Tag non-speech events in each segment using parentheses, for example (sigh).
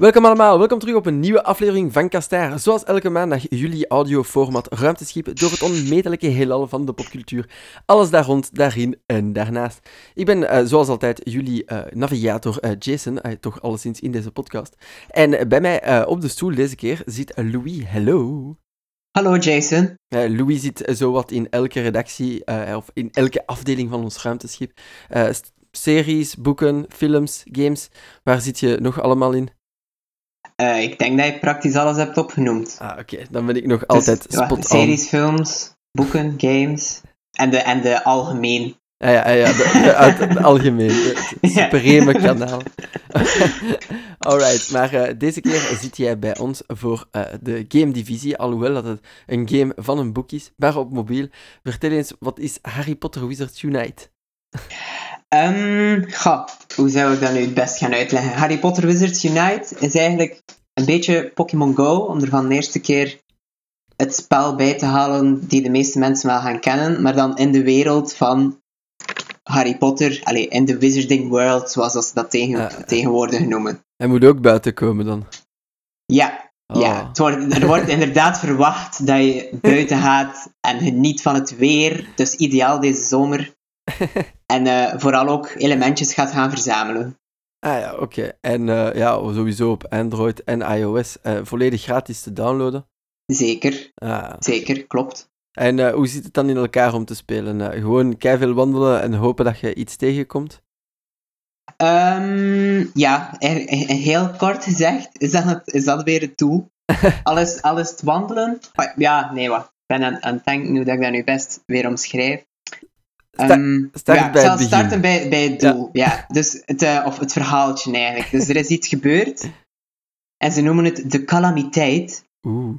Welkom allemaal, welkom terug op een nieuwe aflevering van Kastaar. Zoals elke maandag jullie audioformat ruimteschip door het onmetelijke heelal van de popcultuur. Alles daar rond, daarin en daarnaast. Ik ben uh, zoals altijd jullie uh, navigator uh, Jason, toch alleszins in deze podcast. En bij mij op de stoel deze keer zit Louis. Hello. Hallo Jason. Louis zit zowat in elke redactie of in elke afdeling van ons ruimteschip. series, boeken, films, games. Waar zit je nog allemaal in? Uh, ik denk dat je praktisch alles hebt opgenoemd. Ah, oké. Dan ben ik nog altijd dus, spot Series, films, boeken, games en de, en de algemeen. Ah, ja, ja, de, de, uit (laughs) het algemeen. Het supreme ja. kanaal. (laughs) Alright, maar uh, deze keer zit jij bij ons voor uh, de game-divisie, alhoewel dat het een game van een boek is, maar op mobiel. Vertel eens, wat is Harry Potter Wizards Unite? Um, hoe zou ik dat nu het best gaan uitleggen? Harry Potter Wizards Unite is eigenlijk een beetje Pokémon Go, om er van de eerste keer het spel bij te halen die de meeste mensen wel gaan kennen, maar dan in de wereld van Harry Potter, allez, in de Wizarding World, zoals ze dat tegen, tegenwoordig noemen. Hij moet ook buiten komen dan? Ja, oh. ja. Wordt, er wordt inderdaad verwacht dat je buiten gaat en geniet van het weer, dus ideaal deze zomer. (laughs) En uh, vooral ook elementjes gaat gaan verzamelen. Ah ja, oké. En uh, ja, sowieso op Android en iOS uh, volledig gratis te downloaden? Zeker. Ah. Zeker, klopt. En hoe zit het dan in elkaar om te spelen? gewoon veel wandelen en hopen dat je iets tegenkomt? Um, ja, heel kort gezegd is dat, het, is dat weer het doel. (laughs) alles, alles het wandelen. Ja, nee, wat. Ik ben aan, aan het denken hoe dat ik dat nu best weer omschrijf. Um, start ja, bij ik zal starten bij, bij het doel. Ja. Dus het, uh, of het verhaaltje eigenlijk. Dus er is iets gebeurd. En ze noemen het de calamiteit. Oeh.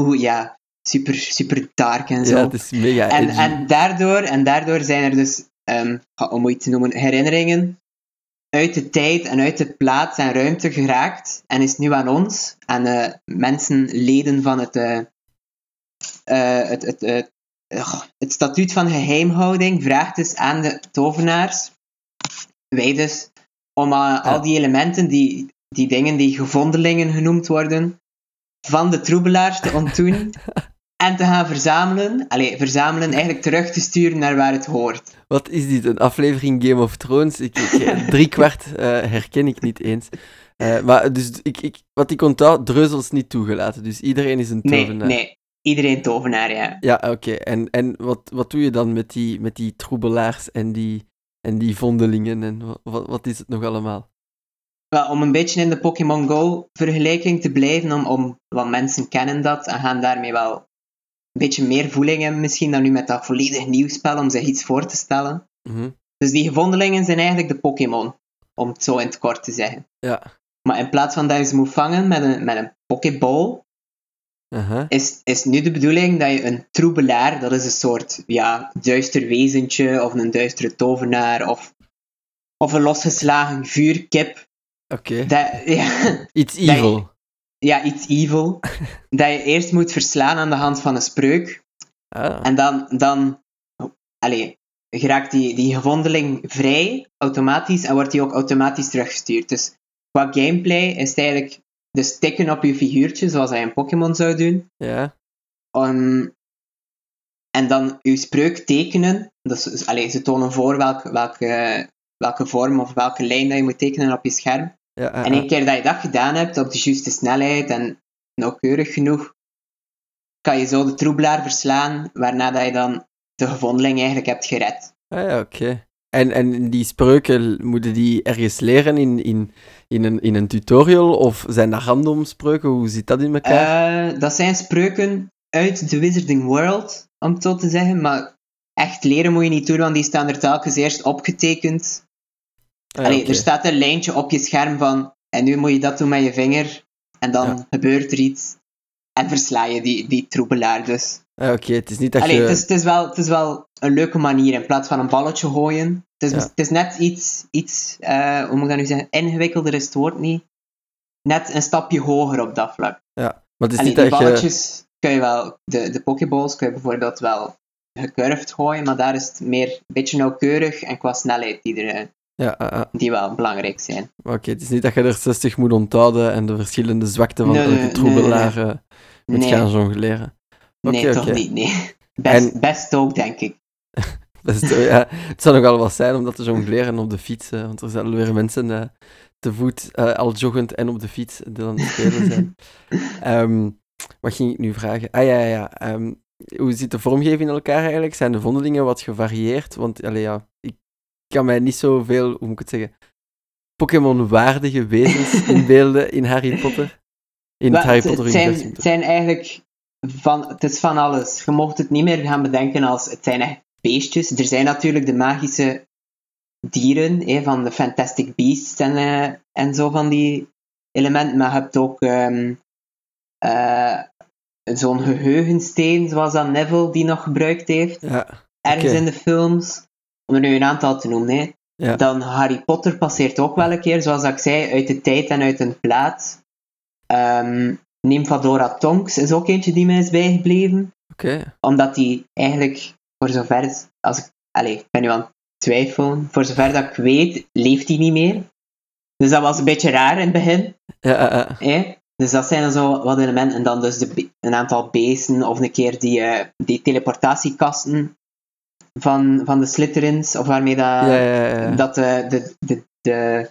Oeh, ja. Super, super dark en zo. Ja, het is mega en, en, daardoor, en daardoor zijn er dus, um, om iets te noemen, herinneringen uit de tijd en uit de plaats en ruimte geraakt. En is nu aan ons, aan uh, mensen, leden van het, uh, het, het, het het statuut van geheimhouding vraagt dus aan de tovenaars, wij dus, om uh, al die elementen, die, die dingen die gevondelingen genoemd worden, van de troebelaars te ontdoen (laughs) en te gaan verzamelen. Allee, verzamelen, eigenlijk terug te sturen naar waar het hoort. Wat is dit, een aflevering Game of Thrones? Ik, ik (laughs) drie kwart uh, herken ik niet eens. Uh, maar dus, ik, ik, wat ik onthoud, dreuzels niet toegelaten. Dus iedereen is een tovenaar. Nee, nee. Iedereen tovenaar, ja. Ja, oké. En, en wat, wat doe je dan met die, met die troebelaars en die, en die vondelingen? En wat, wat is het nog allemaal? Wel, om een beetje in de Pokémon Go vergelijking te blijven, om, om, want mensen kennen dat en gaan daarmee wel een beetje meer voelingen misschien dan nu met dat volledig nieuw spel om zich iets voor te stellen. Mhm. Dus die gevondelingen zijn eigenlijk de Pokémon, om het zo in het kort te zeggen. Ja. Maar in plaats van dat je ze moet vangen met een, met een Pokéball, is, is nu de bedoeling dat je een troebelaar, dat is een soort ja, duister wezentje of een duistere tovenaar of, of een losgeslagen vuurkip. Oké. (laughs) Ja, iets evil. ja, iets evil. (laughs) dat je eerst moet verslaan aan de hand van een spreuk. Ah. En dan, dan allez, geraakt die, die gevondeling vrij, automatisch, en wordt die ook automatisch teruggestuurd. Dus qua gameplay is het eigenlijk dus tikken op je figuurtje, zoals hij een Pokémon zou doen. Ja. Um, en dan je spreuk tekenen. Dus, allez, ze tonen voor welke, welke, welke vorm of welke lijn dat je moet tekenen op je scherm. Ja, en een keer dat je dat gedaan hebt, op de juiste snelheid en nauwkeurig genoeg, kan je zo de troebelaar verslaan, waarna dat je dan de gevondeling eigenlijk hebt gered. Ah ja, oké. En, en die spreuken, moeten die ergens leren in, in, in, een, in een tutorial? Of zijn dat random spreuken? Hoe zit dat in elkaar? Uh, dat zijn spreuken uit de Wizarding World, om het zo te zeggen. Maar echt leren moet je niet doen, want die staan er telkens eerst opgetekend. Ah, Allee, Er staat een lijntje op je scherm van... En nu moet je dat doen met je vinger. En dan gebeurt er iets. En versla je die, die troebelaar dus. Ah, Oké, het is niet dat Allee, je... Het is, het, is wel, het is wel een leuke manier in plaats van een balletje gooien. Het is, het is net iets, iets uh, hoe moet ik dat nu zeggen, ingewikkelder is het woord niet. Net een stapje hoger op dat vlak. Ja, maar het is Allee, niet die balletjes kun je wel, de, de pokeballs kun je bijvoorbeeld wel gecurved gooien, maar daar is het meer een beetje nauwkeurig en qua snelheid die er, Ja, uh, uh. die wel belangrijk zijn. Oké, het is niet dat je er 60 moet onthouden en de verschillende zwakten van Nee, elke troebelaar nee, eh, moet gaan jongleren. Oké, nee, toch niet, nee. Best, En- best ook, denk ik. Best, ja, het zou nogal wat zijn om dat te jongleren op de fiets, want er zijn weer mensen eh, te voet, eh, al joggend en op de fiets, die aan het spelen zijn. (laughs) Ehm, wat ging ik nu vragen? Ah ja, ja, ja. ehm, hoe zit de vormgeving in elkaar eigenlijk? Zijn de vondelingen wat gevarieerd? Want allee, ja, ik kan mij niet zoveel, hoe moet ik het zeggen, Pokémon-waardige wezens (laughs) inbeelden in Harry Potter. In het Harry Potter het zijn, het zijn eigenlijk van, het is van alles. Je mocht het niet meer gaan bedenken als het zijn echt beestjes. Er zijn natuurlijk de magische dieren hè, van de Fantastic Beasts en, eh, en zo van die elementen. Maar je hebt ook ehm, eh, zo'n geheugensteen, zoals dat Neville die nog gebruikt heeft, Ja, ergens in de films. Om er nu een aantal te noemen. Hè. ja. Dan Harry Potter passeert ook wel een keer, zoals ik zei, uit de tijd en uit een plaats. Ehm Nymphadora Tonks is ook eentje die mij is bijgebleven. oké. Omdat die eigenlijk, voor zover... Als ik, allez, ik ben nu aan het twijfelen. Voor zover dat ik weet, leeft hij niet meer. Dus dat was een beetje raar in het begin. Ja, eh, eh. Hè? Dus dat zijn dan zo wat elementen. En dan dus de, een aantal beesten, of een keer die, eh, die teleportatiekasten van, van de Slytherins, of waarmee dat, ja, ja, ja. dat de, de, de, de,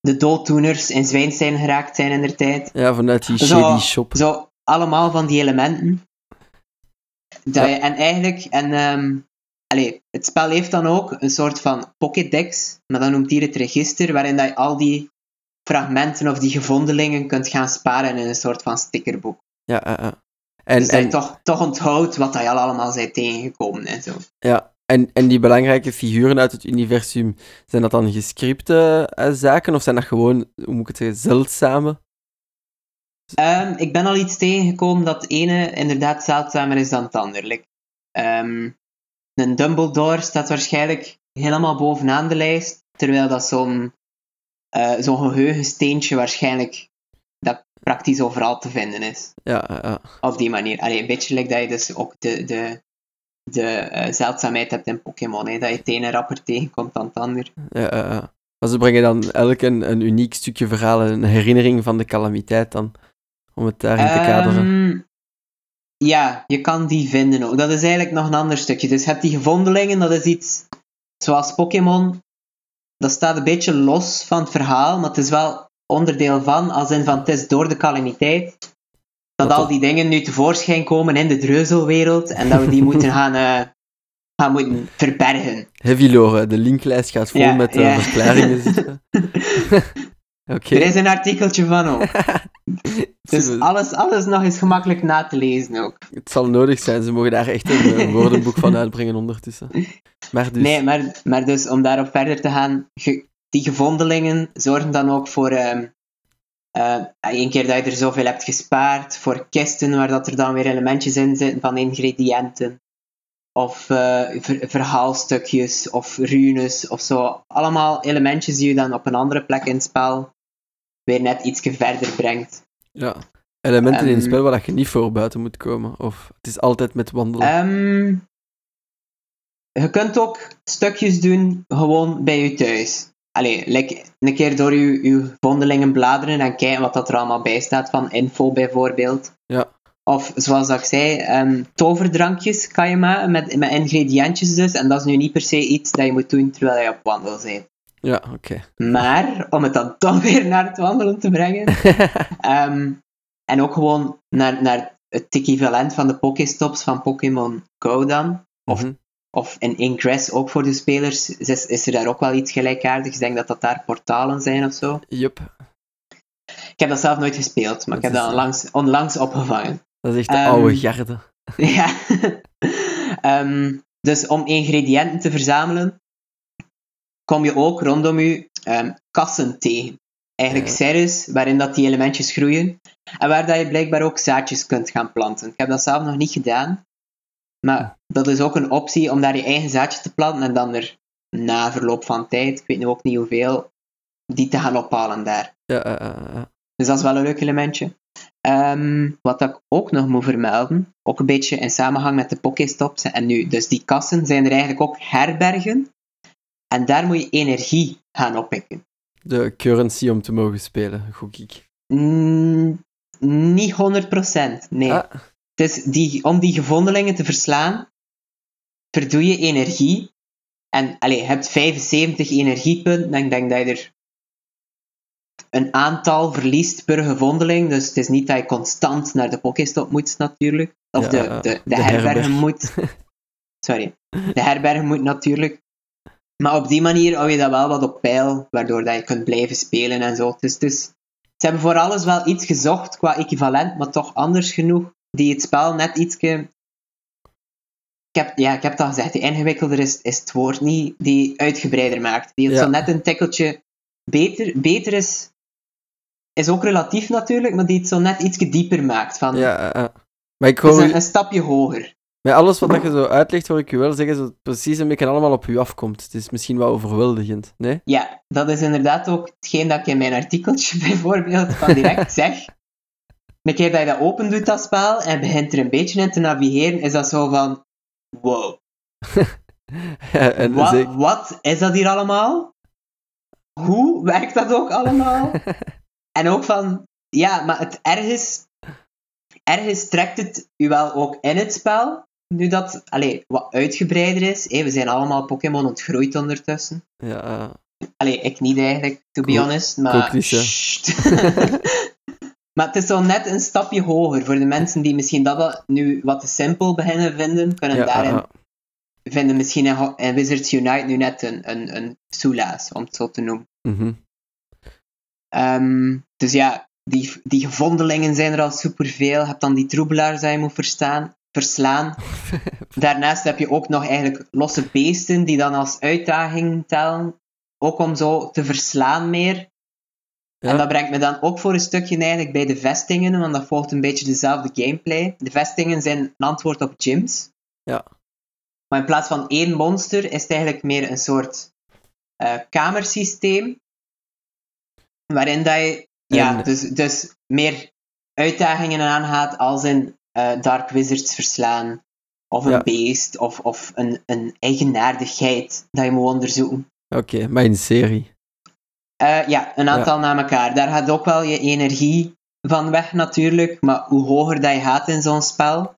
de dooddoeners in Zwijnstein geraakt zijn in der tijd. ja, vanuit die shady shop. Zo, allemaal van die elementen. Dat Ja. je, en eigenlijk, en, allee, het spel heeft dan ook een soort van Pokédex, maar dan noemt hier het register, waarin dat je al die fragmenten of die gevondelingen kunt gaan sparen in een soort van stickerboek. Ja, ja, ja. En, dus dat je en, toch, toch onthoudt wat dat je al allemaal zijn tegengekomen en zo. ja, en, en die belangrijke figuren uit het universum, zijn dat dan gescripte eh, zaken of zijn dat gewoon, hoe moet ik het zeggen, zeldzame? Ehm, ik ben al iets tegengekomen dat het ene inderdaad zeldzamer is dan het ander. Like, ehm, een Dumbledore staat waarschijnlijk helemaal bovenaan de lijst, terwijl dat zo'n eh, zo'n geheugensteentje waarschijnlijk dat praktisch overal te vinden is. Ja, ja. Op die manier. Allee, een beetje like dat je dus ook de, de, de eh, zeldzaamheid hebt in Pokémon. hè, Dat je het ene rapper tegenkomt dan het ander. ja, ja, ja. Maar ze brengen dan elk een, een uniek stukje verhaal, een herinnering van de calamiteit dan, om het daarin te kaderen. Ehm, ja, je kan die vinden ook. Dat is eigenlijk nog een ander stukje. Dus je hebt die gevondelingen, dat is iets zoals Pokémon. Dat staat een beetje los van het verhaal, maar het is wel onderdeel van, als in van het is door de calamiteit, dat Dat al die dingen nu tevoorschijn komen in de dreuzelwereld en dat we die (laughs) moeten gaan, eh, gaan moeten verbergen. Heavy lore, de linklijst gaat vol Ja, met eh, ja. verklaringen zitten. (laughs) Er is een artikeltje van ook. (laughs) Dus alles, alles nog eens gemakkelijk na te lezen ook. Het zal nodig zijn, ze mogen daar echt een, een (laughs) woordenboek van uitbrengen ondertussen. Maar dus, Nee, maar, maar dus om daarop verder te gaan, ge- die gevondelingen zorgen dan ook voor, ehm eh, een keer dat je er zoveel hebt gespaard, voor kisten waar dat er dan weer elementjes in zitten van ingrediënten. Of eh, ver- verhaalstukjes, of runes, of zo. Allemaal elementjes die je dan op een andere plek in het spel weer net iets verder brengt. ja. Elementen in het Ehm. spel waar je niet voor buiten moet komen. Of het is altijd met wandelen. Ehm, je kunt ook stukjes doen gewoon bij je thuis. Allee, like, een keer door je, je vondelingen bladeren en kijken wat dat er allemaal bij staat van info bijvoorbeeld. Ja. Of zoals dat ik zei, ehm, toverdrankjes kan je maken met, met ingrediëntjes dus. En dat is nu niet per se iets dat je moet doen terwijl je op wandel bent. Ja, oké. Maar, om het dan (laughs) toch weer naar het wandelen te brengen, (laughs) Ehm, en ook gewoon naar, naar het equivalent van de Pokéstops van Pokémon Go dan. Of, Mhm. of in Ingress ook voor de spelers is, is er daar ook wel iets gelijkaardigs. Ik denk dat dat daar portalen zijn of zo. Yup, Ik heb dat zelf nooit gespeeld, maar ik heb dat onlangs, onlangs opgevangen. dat is echt de Ehm, oude garde. (laughs) ja. Ehm, dus om ingrediënten te verzamelen, kom je ook rondom je ehm, kassen tegen. Eigenlijk serres waarin dat die elementjes groeien. En waar dat je blijkbaar ook zaadjes kunt gaan planten. Ik heb dat zelf nog niet gedaan. Maar dat is ook een optie om daar je eigen zaadje te planten en dan er na verloop van tijd, ik weet nu ook niet hoeveel, die te gaan ophalen daar. Ja. Dus dat is wel een leuk elementje. Ehm, wat ik ook nog moet vermelden, ook een beetje in samenhang met de Pokéstops. En nu, dus die kassen zijn er eigenlijk ook herbergen. En daar moet je energie gaan oppikken. De currency om te mogen spelen, gok ik. Mm, niet 100%, nee. Ah, Dus die, om die gevondelingen te verslaan, verdoe je energie. En allez, je hebt 75 energiepunten. En ik denk dat je er een aantal verliest per gevondeling. Dus het is niet dat je constant naar de Pokéstop moet, natuurlijk. Of Ja, de, de, de, de herbergen herberg. moet. (laughs) Sorry. De herbergen moet natuurlijk. Maar op die manier hou je dat wel wat op peil, waardoor dat je kunt blijven spelen en zo. Dus, dus ze hebben voor alles wel iets gezocht qua equivalent, maar toch anders genoeg, die het spel net ietsje... Ik heb, ja, ik heb het al gezegd, die ingewikkelder is, is het woord niet, die uitgebreider maakt. Die het Ja. zo net een tikkeltje beter, beter is, is ook relatief natuurlijk, maar die het zo net ietsje dieper maakt. Van, ja, ja. Maar ik een stapje hoger. Met alles wat dat je zo uitlegt, hoor ik je wel zeggen dat het precies een beetje allemaal op je afkomt. Het is misschien wel overweldigend, nee? Ja, dat is inderdaad ook hetgeen dat ik in mijn artikeltje (laughs) bijvoorbeeld van direct zeg. Een keer dat je dat open doet, dat spel, en begint er een beetje in te navigeren, is dat zo van... Wow, Ja, (laughs) en wat, zeker- wat is dat hier allemaal? Hoe werkt dat ook allemaal? (laughs) en ook van... Ja, maar het ergens... Ergens trekt het u wel ook in het spel, nu dat allee, wat uitgebreider is. We zijn allemaal Pokémon ontgroeid ondertussen. ja. Allee, ik niet eigenlijk, to be honest. Maar... (laughs) maar het is zo net een stapje hoger. Voor de mensen die misschien dat nu wat te simpel beginnen vinden, kunnen ja, daarin vinden misschien in Wizards Unite nu net een, een, een soelaas, om het zo te noemen. Mhm. Ehm, dus ja, die, die gevondelingen zijn er al superveel. Je hebt dan die troebelaars die je moet verstaan, verslaan. (laughs) Daarnaast heb je ook nog eigenlijk losse beesten die dan als uitdaging tellen. Ook om zo te verslaan meer. Ja. En dat brengt me dan ook voor een stukje eigenlijk bij de vestingen, want dat volgt een beetje dezelfde gameplay. De vestingen zijn een antwoord op gyms. Ja. Maar in plaats van één monster is het eigenlijk meer een soort eh, kamersysteem. Waarin dat je ja, En- dus, dus meer uitdagingen aangaat als in eh, Dark Wizards verslaan. Of een Ja. beest, of, of een, een eigenaardigheid dat je moet onderzoeken. Oké, maar in serie. Eh, ja, een aantal na elkaar. Daar gaat ook wel je energie van weg natuurlijk. Maar hoe hoger dat je gaat in zo'n spel,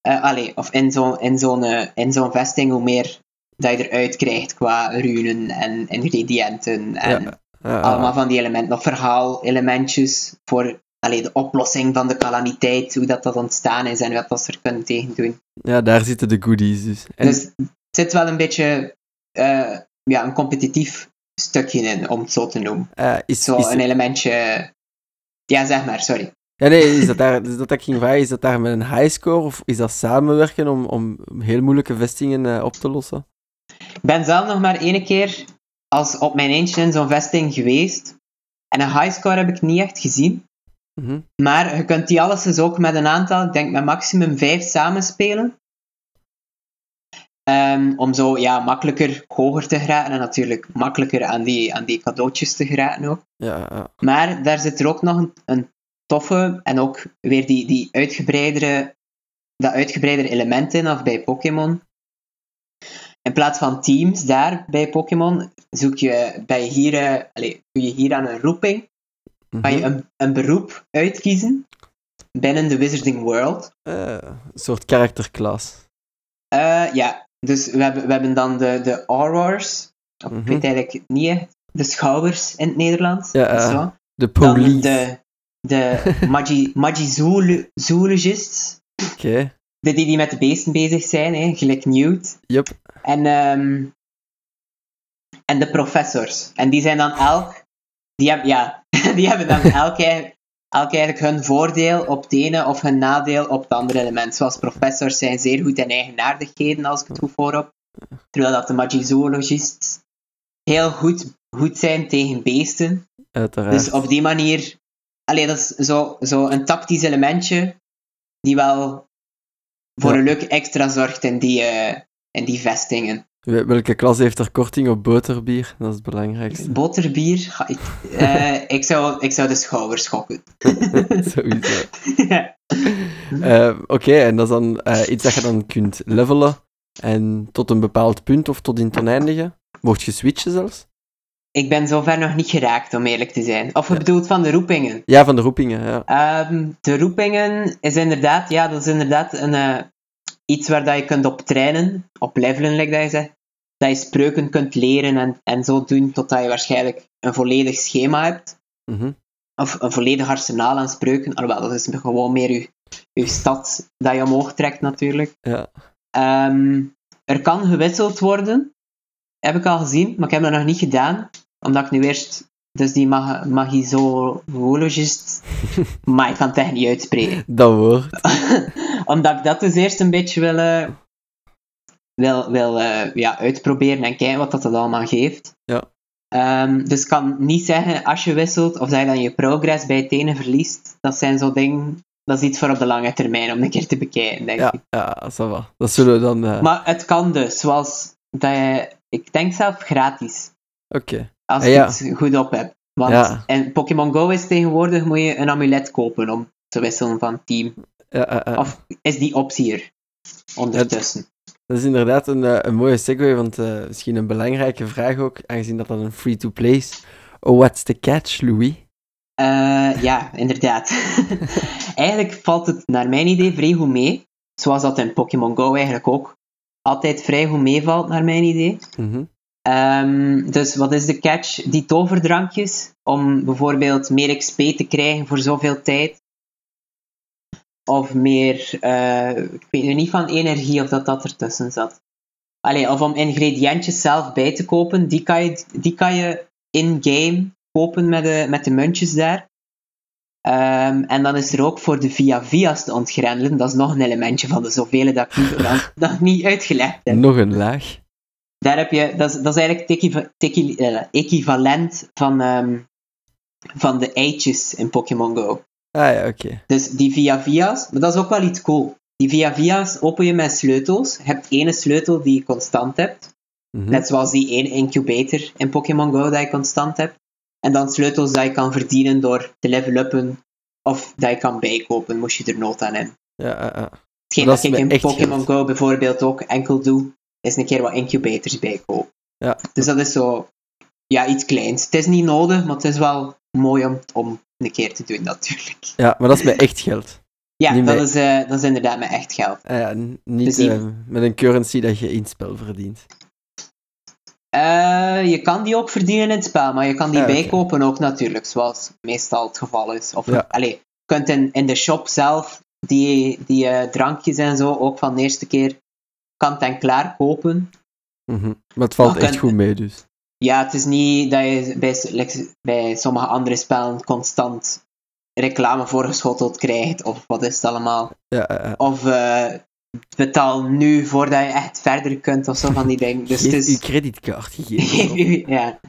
eh allee, of in zo'n in zo'n in zo'n vesting, hoe meer dat je eruit krijgt qua runen en ingrediënten en Ja, ja, allemaal van die elementen. Of verhaalelementjes voor allee, de oplossing van de calamiteit, hoe dat, dat ontstaan is en wat dat ze er kunnen tegen doen. ja, daar zitten de goodies dus. En, Dus het zit wel een beetje eh, ja, een competitief stukje in, om het zo te noemen. eh, is, Zo is, een elementje. Ja, zeg maar, sorry. ja, nee, is dat daar, is dat, ik ging vragen, is dat daar met een highscore of is dat samenwerken om, om heel moeilijke vestingen eh, op te lossen? Ik ben zelf nog maar één keer als op mijn eentje in zo'n vesting geweest. En een highscore heb ik niet echt gezien. Mhm. Maar je kunt die alles dus ook met een aantal, ik denk met maximum vijf samenspelen. Ehm, om zo ja, makkelijker hoger te geraken en natuurlijk makkelijker aan die, aan die cadeautjes te geraken ook. Ja, ja. Maar daar zit er ook nog een, een toffe en ook weer die, die uitgebreidere, dat uitgebreidere element in, of bij Pokémon. In plaats van teams daar bij Pokémon, zoek je, bij hier, eh, allee, doe je hier aan een roeping, kan je Mhm. een, een beroep uitkiezen binnen de Wizarding World. Eh, een soort karakterklas. Eh, ja, dus we hebben, we hebben dan de, de Aurors, of ik Mhm. weet eigenlijk niet de schouwers in het Nederlands. Ja, eh, zo. De Dan police. de, de (laughs) magi, Magizoologists, Oké, de die, die met de beesten bezig zijn, hè, gelijk Newt. yep. En, ehm, en de professors. En die zijn dan elk, die, hebben ja, (laughs) die hebben dan elk, eigen- elk eigenlijk hun voordeel op het ene of hun nadeel op het andere element. Zoals professors zijn zeer goed in eigenaardigheden, als ik het goed voorop. Terwijl dat de magizoologists heel goed, goed zijn tegen beesten. Uiteraard. Dus op die manier, allee, dat is zo, zo een tactisch elementje die wel voor Ja. een leuk extra zorgt in die, eh, in die vestingen. Wel- Welke klas heeft er korting op boterbier? Dat is het belangrijkste. Boterbier, ik, eh, (laughs) ik, zou, ik zou de schouders schokken. (laughs) Sowieso. (laughs) Eh, Oké, en dat is dan eh, iets dat je dan kunt levelen en tot een bepaald punt of tot in het oneindige. Mocht je switchen zelfs? Ik ben zover nog niet geraakt, om eerlijk te zijn. Of je Ja. bedoelt van de roepingen? Ja, van de roepingen, ja. Ehm, de roepingen is inderdaad, ja, dat is inderdaad een, iets waar dat je kunt op trainen, op levelen, like dat je zegt. Dat je spreuken kunt leren en, en zo doen totdat je waarschijnlijk een volledig schema hebt. Mhm. Of een volledig arsenaal aan spreuken. Alhoewel, dat is gewoon meer je, je stad dat je omhoog trekt natuurlijk. Ja. Ehm, er kan gewisseld worden, heb ik al gezien, maar ik heb dat nog niet gedaan, omdat ik nu eerst, dus die mag, magizoologist, (laughs) maar ik kan het echt niet uitspreken. Dat woord. (laughs) omdat ik dat dus eerst een beetje wil, eh, wil, wil eh, ja, uitproberen en kijken wat dat, dat allemaal geeft. Ja. Ehm, dus ik kan niet zeggen als je wisselt of dat je dan je progress bij het ene verliest. Dat zijn zo dingen, dat is iets voor op de lange termijn om een keer te bekijken, denk Ja, ik. ja, ça va. Dat zullen we dan... eh, Maar het kan dus, zoals dat je, ik denk zelf gratis, Oké. als Ah, je ja. het goed op hebt. Want Ja. in Pokémon Go is tegenwoordig moet je een amulet kopen om te wisselen van team. Ja, ja, ja. Of is die optie er ondertussen? Dat is inderdaad een, eh, een mooie segue, want eh, misschien een belangrijke vraag ook, aangezien dat dat een free-to-play is. Oh, what's the catch, Louis? Eh, ja, inderdaad. (laughs) eigenlijk valt het naar mijn idee vrij goed mee. Zoals dat in Pokémon Go eigenlijk ook altijd vrij goed meevalt, naar mijn idee. Mhm. Ehm, dus wat is de catch? Die toverdrankjes, om bijvoorbeeld meer XP te krijgen voor zoveel tijd. Of meer, eh, ik weet nu niet van energie of dat dat ertussen zat. Allee, of om ingrediëntjes zelf bij te kopen, die kan je, die kan je in-game kopen met de, met de muntjes daar. Ehm, en dan is er ook voor de via-via's te ontgrendelen, dat is nog een elementje van de zoveel dat ik niet, nog- (laughs) nog niet uitgelegd heb. Nog een laag. Daar heb je, dat, is, dat is eigenlijk het eh, equivalent van, ehm, van de eitjes in Pokémon Go. Ah ja, oké. Dus die via-via's, maar dat is ook wel iets cool. Die via-via's open je met sleutels. Je hebt ene sleutel die je constant hebt. Mhm. Net zoals die één incubator in Pokémon Go dat je constant hebt. En dan sleutels dat je kan verdienen door te level-uppen. Of dat je kan bijkopen, moest je er nood aan hebben. Ja, ja, ja. Hetgeen Dat ik in Pokémon. Go bijvoorbeeld ook enkel doe, is een keer wat incubators bijkopen. Ja. Dus dat is zo, ja, iets kleins. Het is niet nodig, maar het is wel mooi om, om een keer te doen, natuurlijk. Ja, maar dat is met echt geld. (laughs) Ja, Niet dat is, eh, dat is inderdaad met echt geld. Ah ja, niet Dus eh, met een currency dat je in het spel verdient. Eh, je kan die ook verdienen in het spel, maar je kan die Ah, bijkopen ook natuurlijk, zoals meestal het geval is. Of Ja. allee, je kunt in, in de shop zelf die, die drankjes en zo ook van de eerste keer kant en klaar kopen. Mhm. Maar het valt Maar echt goed mee, dus. Ja, het is niet dat je bij, bij sommige andere spellen constant reclame voorgeschoteld krijgt, of wat is het allemaal. Ja. Of eh, betaal nu voordat je echt verder kunt, of zo van die dingen. Dus (laughs) het is... uw creditcard gegeven. (laughs) ja.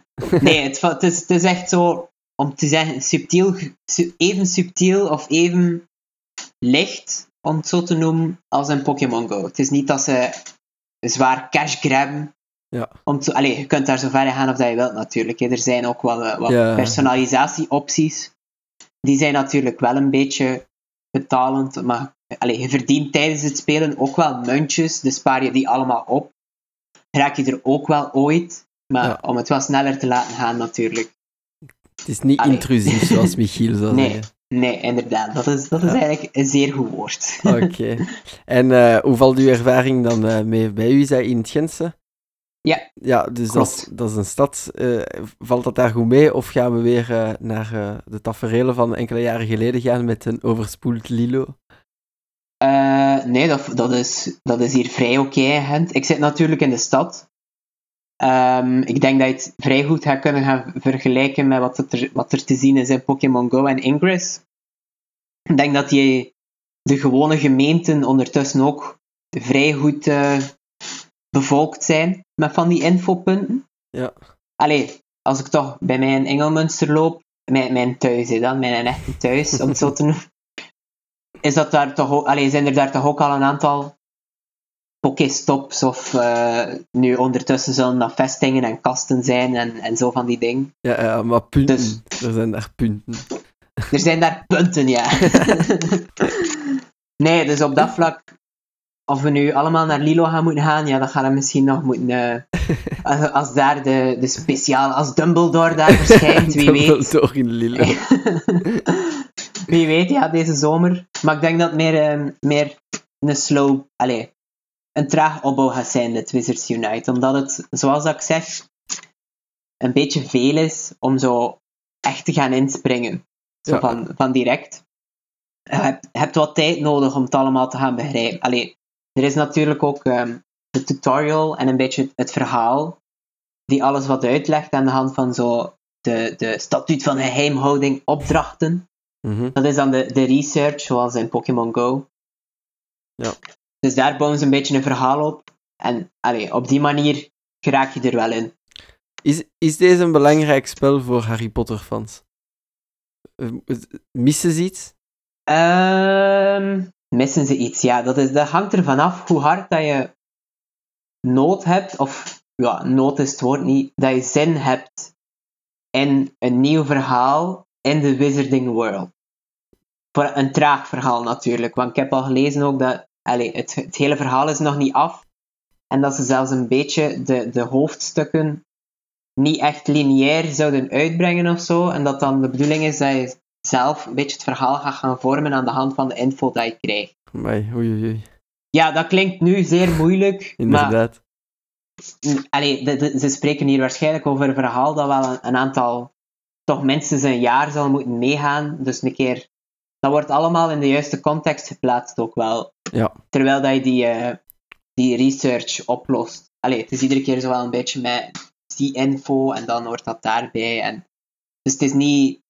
Nee, het, het, is, het is echt zo, om te zeggen, subtiel, su- even subtiel of even licht, om het zo te noemen, als in Pokémon Go. Het is niet dat ze zwaar cash grabben. Ja. Om te, je kunt daar zo ver in gaan of dat je wilt natuurlijk. hè. Er zijn ook wel eh, wat Ja. personalisatieopties. Die zijn natuurlijk wel een beetje betalend, maar allee, je verdient tijdens het spelen ook wel muntjes, dus spaar je die allemaal op. Raak je er ook wel ooit, maar Ja. om het wel sneller te laten gaan natuurlijk. Het is niet intrusief, zoals Michiel zou (laughs) Nee. zeggen. Nee, inderdaad, dat is, dat is Ja. eigenlijk een zeer goed woord. Oké. (laughs) En eh, hoe valt uw ervaring dan eh, mee bij u? Is dat in het Gentse? Ja. Ja, dus dat is, dat is een stad. Eh, valt dat daar goed mee? Of gaan we weer eh, naar eh, de taferelen van enkele jaren geleden gaan met een overspoeld Lilo? Nee, dat, dat, is, dat is hier vrij oké Gent. Ik zit natuurlijk in de stad. Ehm, ik denk dat je het vrij goed gaat kunnen gaan vergelijken met wat, het er, wat er te zien is in Pokémon Go en Ingress. Ik denk dat die, de gewone gemeenten ondertussen ook vrij goed bevolkt zijn met van die infopunten. Ja. Allee, als ik toch bij mij in Engelmunster loop, mijn, mijn thuis, hè, dan, mijn echte thuis, om het zo te noemen, (laughs) is dat daar toch ook, allee, zijn er daar toch ook al een aantal Pokéstops of eh, nu ondertussen zullen dat vestingen en kasten zijn en, en zo van die dingen. Ja, ja maar punten. Dus- Er zijn daar punten. Er zijn daar punten, ja. (laughs) nee, dus op dat vlak, of we nu allemaal naar Lilo gaan moeten gaan, ja, dan gaan we misschien nog moeten... eh, als, als daar de, de speciale... Als Dumbledore daar (laughs) verschijnt, wie weet. In Lille. (laughs) Wie weet, ja, deze zomer. Maar ik denk dat het meer, ehm, meer een slow... Allee, een traag opbouw gaat zijn, dit Wizards Unite. Omdat het, zoals ik zeg, een beetje veel is om zo echt te gaan inspringen. Zo Ja. van, van direct. Je hebt, je hebt wat tijd nodig om het allemaal te gaan begrijpen. Allee, er is natuurlijk ook ehm, de tutorial en een beetje het verhaal die alles wat uitlegt aan de hand van zo de, de statuut van geheimhouding opdrachten. Mhm. Dat is dan de, de research, zoals in Pokémon Go. Ja. Dus daar bouwen ze een beetje een verhaal op. En allee, op die manier geraak je er wel in. Is, is deze een belangrijk spel voor Harry Potter fans? Eh, Missen ze iets? Ehm, missen ze iets? Ja, dat, is, dat hangt er vanaf hoe hard dat je nood hebt, of ja, nood is het woord niet, dat je zin hebt in een nieuw verhaal in de Wizarding World. Voor een traag verhaal natuurlijk, want ik heb al gelezen ook dat allee, het, het hele verhaal is nog niet af. En dat ze zelfs een beetje de, de hoofdstukken niet echt lineair zouden uitbrengen of zo. En dat dan de bedoeling is dat je zelf een beetje het verhaal gaat gaan vormen aan de hand van de info dat je krijgt. Amai, oei, oei. Ja, dat klinkt nu zeer moeilijk, maar Inderdaad. allee, de- de- ze spreken hier waarschijnlijk over een verhaal dat wel een, een aantal, toch minstens een jaar zal moeten meegaan. Dus een keer, dat wordt allemaal in de juiste context geplaatst ook wel. Ja. Terwijl dat je die, eh, die research oplost. Allee, het is iedere keer zo wel een beetje met die info en dan hoort dat daarbij. En, dus het is niet...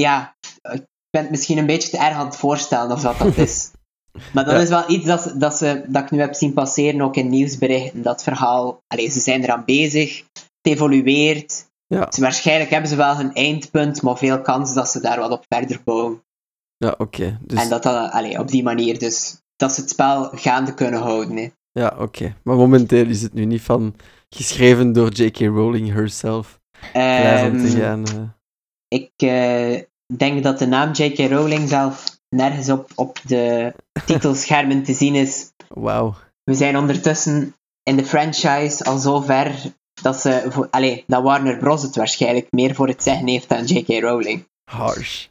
Ja, ik ben het misschien een beetje te erg aan het voorstellen of dat dat is. (laughs) Maar dat Ja. is wel iets dat, dat, ze, dat ik nu heb zien passeren, ook in nieuwsberichten. Dat verhaal, allee, ze zijn eraan bezig, het evolueert. Ja. Dus waarschijnlijk hebben ze wel hun eindpunt, maar veel kans dat ze daar wat op verder bouwen. Ja, oké. Dus, En dat dan, allee, op die manier dus, dat ze het spel gaande kunnen houden. Hè. Ja, oké. Maar momenteel is het nu niet van geschreven door J.K. Rowling herself. Te gaan. eh. Ik eh, denk dat de naam J.K. Rowling zelf nergens op, op de (laughs) titelschermen te zien is. Wauw. We zijn ondertussen in de franchise al zo ver dat, ze voor, dat Warner Bros. het waarschijnlijk meer voor het zeggen heeft dan J.K. Rowling. Harsh.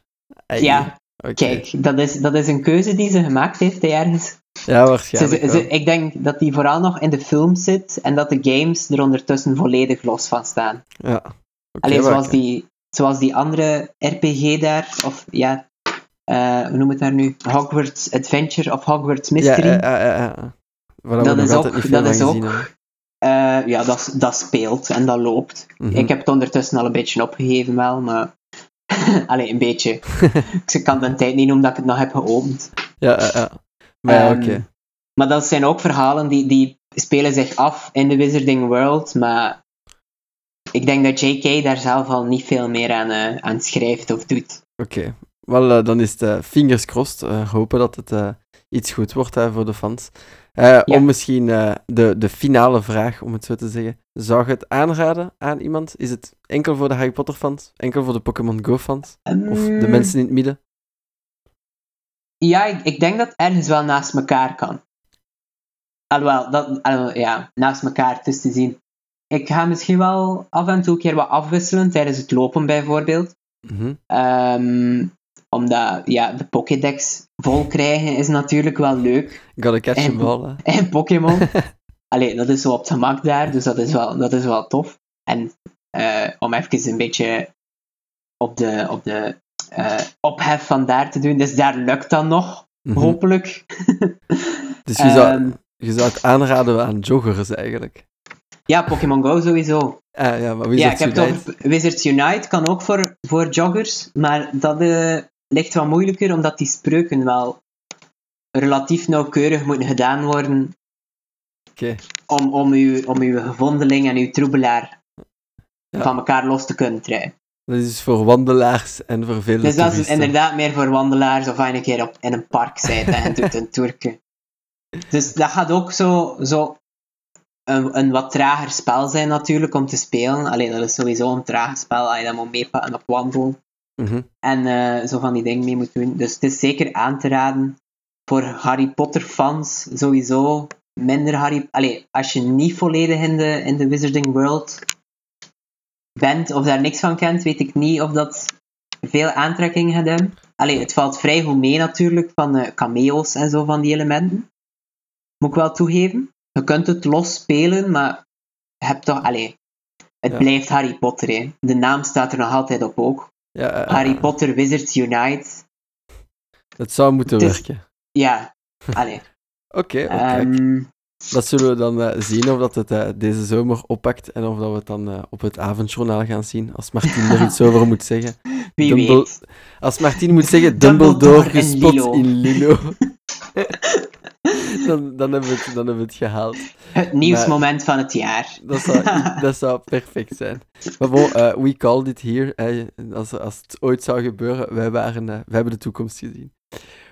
Ja, kijk, dat is, dat is een keuze die ze gemaakt heeft ergens. Ja, waarschijnlijk ze- ik denk dat die vooral nog in de film zit en dat de games er ondertussen volledig los van staan. Ja. Oké, Alleen zoals, die, zoals die andere RPG daar, of ja, eh, hoe noem het daar nu? Hogwarts Adventure of Hogwarts Mystery. Ja, ja, ja, ja. We Dat is ook- dat is ook-. Eh, ja, dat, dat speelt en dat loopt. Mhm. Ik heb het ondertussen al een beetje opgegeven wel, maar... (laughs) Allee, een beetje. (laughs) ik kan de tijd niet noemen dat ik het nog heb geopend. Ja, ja, ja. Maar ja, Ehm, oké. Maar dat zijn ook verhalen die, die spelen zich af in de Wizarding World, maar ik denk dat J.K. daar zelf al niet veel meer aan, eh, aan schrijft of doet. Oké. Wel, eh, dan is het eh, fingers crossed. hopen dat het iets goed wordt hè, voor de fans. Eh, Om misschien de, de finale vraag, om het zo te zeggen. Zou je het aanraden aan iemand? Is het enkel voor de Harry Potter fans? Enkel voor de Pokémon Go fans? Of de Mm, mensen in het midden? Ja, ik, ik denk dat ergens wel naast elkaar kan. Alhoewel, dat, alhoewel, ja, naast elkaar tussen te zien. Ik ga misschien wel af en toe een keer wat afwisselen tijdens het lopen bijvoorbeeld. Mhm. Ehm, omdat, ja, de Pokédex vol krijgen is natuurlijk wel leuk. Gotta catch En- them all. hè. En Pokémon. (laughs) Allee, dat is zo op het gemak daar, dus dat is wel, dat is wel tof. En eh, om even een beetje op de, op de eh, ophef van daar te doen, dus daar lukt dat nog, Mhm. hopelijk. Dus je zou, (laughs) Ehm, je zou het aanraden aan joggers eigenlijk. Ja, Pokémon Go sowieso. Ah, ja, maar wie ja, ik heb Unite? over Wizards Unite, kan ook voor, voor joggers, maar dat eh, ligt wat moeilijker, omdat die spreuken wel relatief nauwkeurig moeten gedaan worden om, om, uw, om uw gevondeling en uw troebelaar Ja. van elkaar los te kunnen trekken. Dat is dus voor wandelaars en voor vele Dus dat is inderdaad meer voor wandelaars of als je een keer op, in een park zit en doet een (laughs) toerke. Dus dat gaat ook zo, zo een, een wat trager spel zijn natuurlijk om te spelen. Alleen dat is sowieso een traag spel als je dat moet meepakken op wandelen. Mhm. En eh, zo van die dingen mee moet doen. Dus het is zeker aan te raden. voor Harry Potter fans sowieso minder Harry... Allee, als je niet volledig in de, in de Wizarding World bent of daar niks van kent, weet ik niet of dat veel aantrekking gaat hebben. Allee, het valt vrij goed mee natuurlijk, van uh, cameo's en zo van die elementen. Moet ik wel toegeven. Je kunt het los spelen, maar je hebt toch... Allee, het Ja. blijft Harry Potter, hè. De naam staat er nog altijd op ook. Ja, eh, Harry eh, Potter Wizards Unite. Het zou moeten werken. Ja, (laughs) allee. Oké, ehm, Dat zullen we dan eh, zien of dat het eh, deze zomer oppakt en of dat we het dan eh, op het avondjournaal gaan zien. Als Martien er iets over moet zeggen. (laughs) wie weet. Als Martien moet zeggen Dumbledore gespot Lilo. in Lilo, (laughs) dan, dan, hebben we het, dan hebben we het gehaald. Het nieuwsmoment van het jaar. Dat zou, (laughs) dat zou perfect zijn. Maar bon, eh, we called it here. eh, als, als het ooit zou gebeuren, wij, waren, eh, wij hebben de toekomst gezien.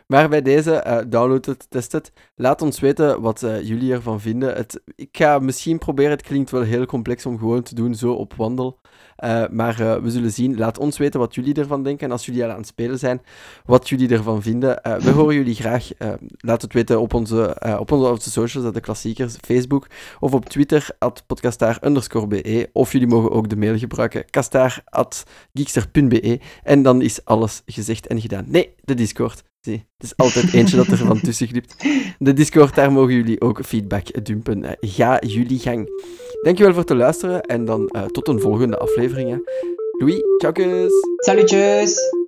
Maar bij deze, eh, download het, test het. Laat ons weten wat jullie ervan vinden. Het, ik ga misschien proberen, het klinkt wel heel complex om gewoon te doen, zo op wandel. Eh, maar eh, we zullen zien. Laat ons weten wat jullie ervan denken. En als jullie al aan het spelen zijn, wat jullie ervan vinden. Eh, we horen jullie graag. Laat het weten op onze, op onze, socials, de klassiekers, Facebook of op Twitter, at podcastaar underscore be. Of jullie mogen ook de mail gebruiken, kastaar at geekster.be. En dan is alles gezegd en gedaan. Nee, de Discord. Het is altijd eentje dat er van tussen glipt. De Discord, daar mogen jullie ook feedback dumpen. Ga jullie gang. Dankjewel voor het luisteren en dan eh, tot een volgende aflevering. Hè. Ciao kus! Salutjes!